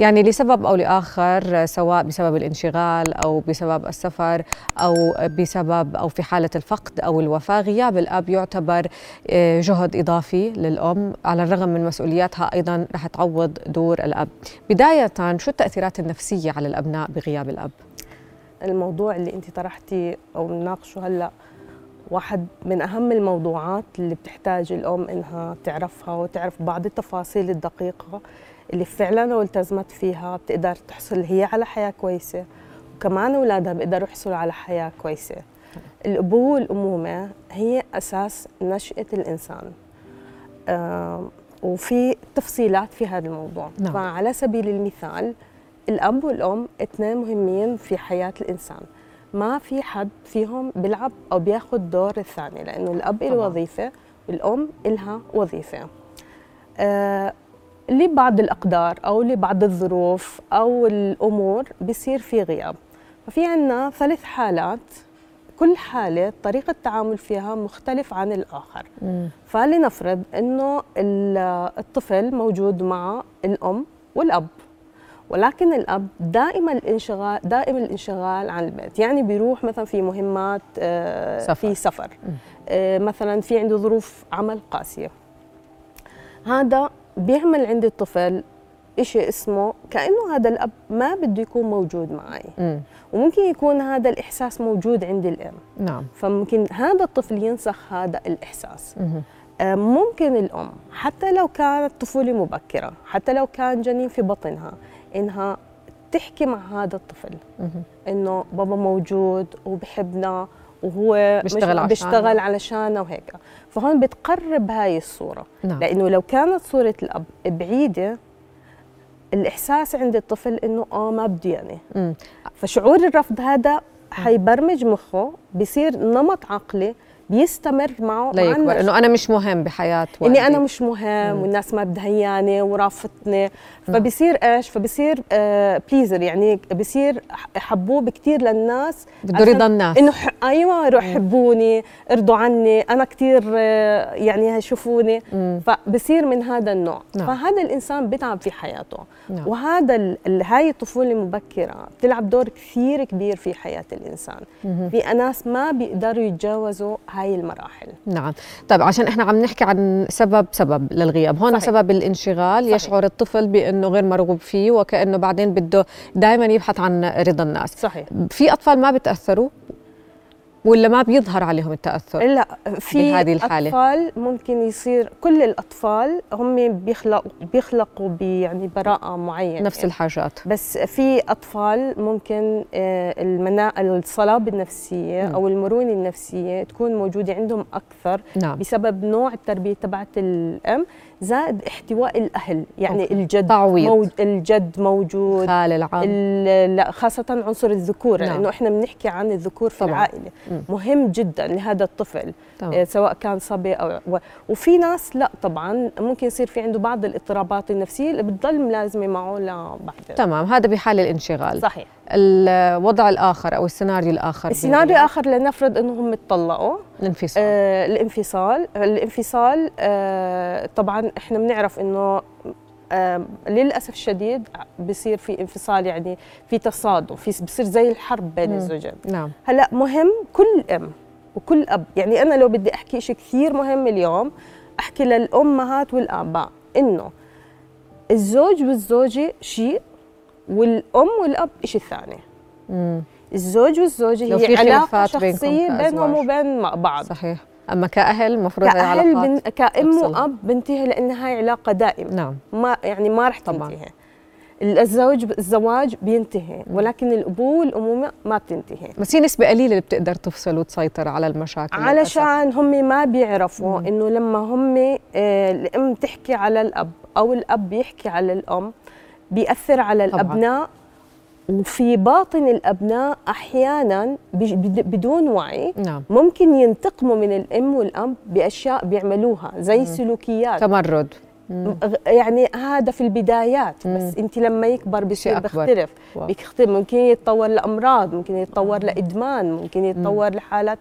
يعني لسبب أو لآخر سواء بسبب الانشغال أو بسبب السفر أو بسبب أو في حالة الفقد أو الوفاة غياب الأب يعتبر آه، جهد إضافي للأم على الرغم من مسؤولياتها أيضا رح تعوض دور الأب. بداية شو التأثيرات النفسية على الأبناء بغياب الأب؟ الموضوع اللي أنت طرحتي أو بنناقشه هلأ واحد من أهم الموضوعات اللي بتحتاج الأم إنها تعرفها وتعرف بعض التفاصيل الدقيقة اللي فعلا لو التزمت فيها بتقدر تحصل هي على حياة كويسة وكمان أولادها بيقدروا يحصلوا على حياة كويسة. الابوه والامومه هي أساس نشأة الإنسان. آه وفي تفصيلات في هذا الموضوع. نعم. فعلى سبيل المثال الأب والأم اثنين مهمين في حياة الإنسان. ما في حد فيهم بيلعب أو بياخذ دور الثاني لأنه الأب له. وظيفة والأم إلها وظيفة. آه لبعض الأقدار أو لبعض الظروف أو الأمور بصير في غياب. ففي عنا ثلاث حالات كل حالة طريقة التعامل فيها مختلف عن الآخر. فلنفرض أنه ال- الطفل موجود مع الأم والأب. ولكن الأب دائما الانشغال دائما الانشغال عن البيت. يعني بيروح مثلا في مهمات آه، سفر. في سفر آه، مثلا في عنده ظروف عمل قاسية. هذا بيعمل عند الطفل إشي اسمه كأنه هذا الأب ما بده يكون موجود معي. مم. وممكن يكون هذا الإحساس موجود عند الأم. نعم. فممكن هذا الطفل ينسخ هذا الإحساس. مهم. آه، ممكن الأم حتى لو كانت طفولة مبكرة حتى لو كان جنين في بطنها إنها تحكي مع هذا الطفل. إنه بابا موجود وبحبنا وهو بيشتغل عشاننا. بيشتغل علشاننا وهيك فهون بتقرب هاي الصورة نعم لأنه لو كانت صورة الأب بعيدة الإحساس عند الطفل إنه آه ما بده يعني مم. فشعور الرفض هذا حيبرمج مخه بصير نمط عقلي بيستمر معه مع ليكبر الناس. إنه أنا مش مهم بحياة إني أنا مش مهم والناس ما بدها اياني ورافضتني فبصير إيش فبصير آه بليزر يعني بصير حبوه بكثير للناس بده رضا الناس إنه ح... أيوه روح حبوني ارضوا عني أنا كثير يعني شوفوني مم. فبصير من هذا النوع نعم. فهذا الإنسان بيتعب في حياته نعم. وهذا ال... هاي الطفولة المبكرة بتلعب دور كثير كبير في حياة الإنسان مهم. في ناس ما بيقدروا يتجاوزوا هاي المراحل. نعم. طيب عشان إحنا عم نحكي عن سبب سبب للغياب. هون صحيح. سبب الانشغال صحيح. يشعر الطفل بإنه غير مرغوب فيه وكأنه بعدين بده دائما يبحث عن رضا الناس. صحيح. في أطفال ما بتأثروا؟ ولا ما بيظهر عليهم التأثر لا في بهذه الحالة. أطفال ممكن يصير كل الأطفال هم بيخلقوا بيخلقوا يعني براءة معينة نفس الحاجات بس في أطفال ممكن آه، المنا... الصلابة النفسية مم. أو المرونة النفسية تكون موجودة عندهم أكثر نعم بسبب نوع التربية تبعت الأم زائد احتواء الأهل يعني أوكي. الجد تعويض. موج... الجد موجود خال العام ال- لا خاصة عنصر الذكور نعم. لأنه إحنا بنحكي عن الذكور في طبعاً. العائلة مم. مهم جدا لهذا الطفل تمام. آه، سواء كان صبي أو و... وفي ناس لا طبعا ممكن يصير في عنده بعض الاضطرابات النفسية اللي بتضل ملازمة معه لبعد. تمام هذا بحال الانشغال. صحيح. الوضع الآخر أو السيناريو الآخر السيناريو بالغياب، آخر لنفرض أنهم اتطلقوا. الانفصال. آه الانفصال الانفصال آه طبعا إحنا بنعرف إنه آه للأسف الشديد بصير في انفصال يعني في تصادم في بصير زي الحرب بين. الزوجين نعم هلأ مهم كل أم وكل أب يعني أنا لو بدي أحكي شيء كثير مهم اليوم أحكي للأمهات والآباء إنه الزوج والزوجة شيء والأم والأب شيء ثاني. الزوج والزوجة هي علاقة شخصية بينهم. وبين بعض صحيح أما كأهل المفروض كأهل بن... كأم. وأب بنتهي لأن هاي علاقة دائمة نعم ما يعني ما رح طبعاً. تنتهي الزوج الزواج بينتهي ولكن الأبوة والأمومة ما بتنتهي بس هي نسبة قليلة اللي بتقدر تفصل وتسيطر على المشاكل. علشان هم ما بيعرفوا. إنه لما هم آه، الأم تحكي على الأب أو الأب يحكي على الأم بيأثر على طبعاً. الأبناء وفي باطن بج- بد- بدون وعي نعم. ممكن ينتقموا من الأم والأب بأشياء بيعملوها زي سلوكيات. تمرد. يعني هذا في البدايات بس أنت لما يكبر بصير بيختلف. بيختلف. ممكن يتطور لأمراض ممكن يتطور لإدمان ممكن يتطور لحالات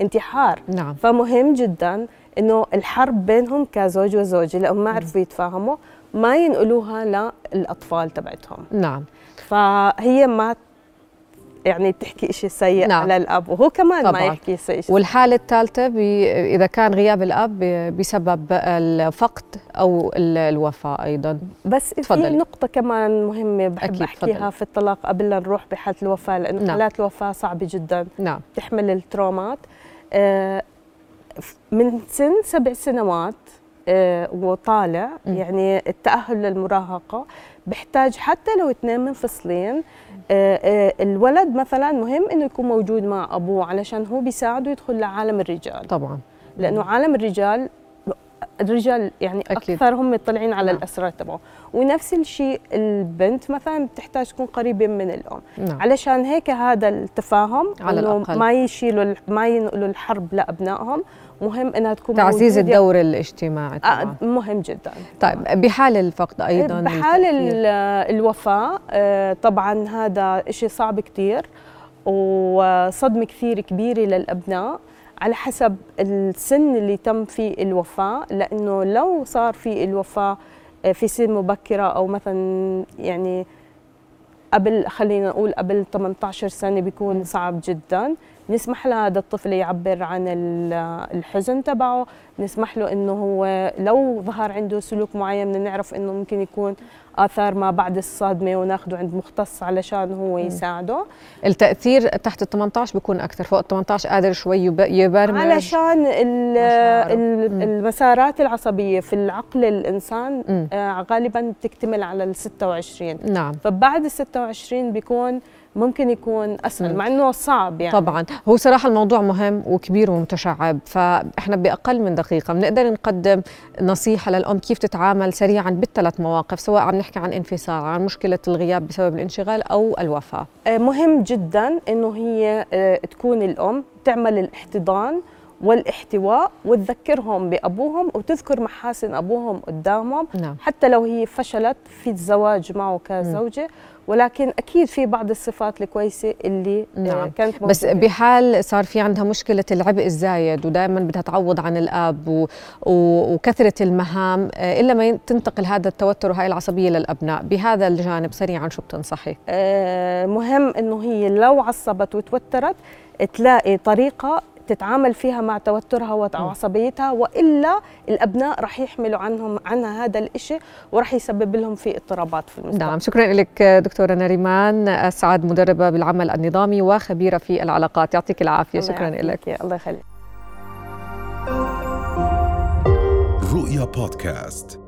انتحار. نعم. فمهم جدا إنه الحرب بينهم كزوج وزوجة لانهم ما عرفوا يتفاهموا. ما ينقلوها للأطفال تبعتهم نعم فهي ما يعني بتحكي شيء سيء نعم. على الأب وهو كمان طبعا. ما يحكي شيء والحالة الثالثة إذا كان غياب الأب بسبب الفقد أو الوفاه أيضا بس تفضلي. في نقطة كمان مهمة بحب أحكيها فضل. في الطلاق قبل لا نروح بحالة الوفاة لأنه نعم. حالات الوفاة صعبة جدا نعم. تحمل الترومات آه، من سن سبع سنوات وطالع. يعني التأهل للمراهقة بحتاج حتى لو اثنين منفصلين. آه، آه، الولد مثلا مهم إنه يكون موجود مع أبوه علشان هو بيساعده يدخل لعالم الرجال. طبعا. لأنه عالم الرجال الرجال يعني أكيد. أكثر هم مطلعين على نعم. الأسرار تبعه ونفس الشيء البنت مثلا بتحتاج تكون قريبة من الأم نعم. علشان هيك هذا التفاهم على الأقل. ما يشيلوا ما ينقلوا الحرب لأبنائهم مهم إنها تكون تعزيز الدور الاجتماعي آه، طبعا. مهم جدا طيب بحال الفقد أيضا بحال الوفاة آه، طبعا هذا شيء صعب كثير وصدمة كثير كبيرة للأبناء على حسب السن اللي تم فيه الوفاة لأنه لو صار في الوفاة آه، في سن مبكرة أو مثلا يعني قبل خلينا نقول قبل 18 سنة بيكون صعب جدا. نسمح لهذا الطفل يعبر عن الحزن تبعه. نسمح له إنه هو لو ظهر عنده سلوك معين بدنا نعرف إنه ممكن يكون آثار ما بعد الصدمة وناخده عند مختص علشان هو يساعده. التأثير تحت ال 18 بيكون أكثر فوق ال 18 قادر شوي يبرمج. علشان المسارات العصبية في العقل الإنسان آه غالبا بتكتمل على ال 26 نعم. فبعد ال 26 بيكون ممكن يكون أسهل مع إنه صعب يعني. طبعا. هو صراحة الموضوع مهم وكبير ومتشعب فإحنا بأقل من دقيقة بنقدر نقدم نصيحة للأم كيف تتعامل سريعا بالثلاث مواقف سواء عم نحكي عن انفصال عن مشكلة الغياب بسبب الانشغال أو الوفاة. آه، مهم جدا إنه هي آه، تكون الأم تعمل الاحتضان والاحتواء وتذكرهم بأبوهم وتذكر محاسن أبوهم قدامهم نعم. حتى لو هي فشلت في الزواج معه كزوجة ولكن أكيد في بعض الصفات الكويسة اللي آه، نعم. كانت موجودة. بس بحال صار في عندها مشكلة العبء الزايد ودائما بدها تعوض عن الأب و... و... وكثرة المهام آه، إلا ما تنتقل هذا التوتر وهي العصبية للأبناء بهذا الجانب سريعا شو بتنصحي آه مهم إنه هي لو عصبت وتوترت تلاقي طريقة تتعامل فيها مع توترها وعصبيتها وإلا الأبناء راح يحملوا عنهم عنها هذا الشيء وراح يسبب لهم في اضطرابات في المستقبل. نعم شكرا لك دكتورة نريمان اسعد مدربة بالعمل النظامي وخبيرة في العلاقات. يعطيك العافية شكرا لك. الله يخليك. رؤيا بودكاست.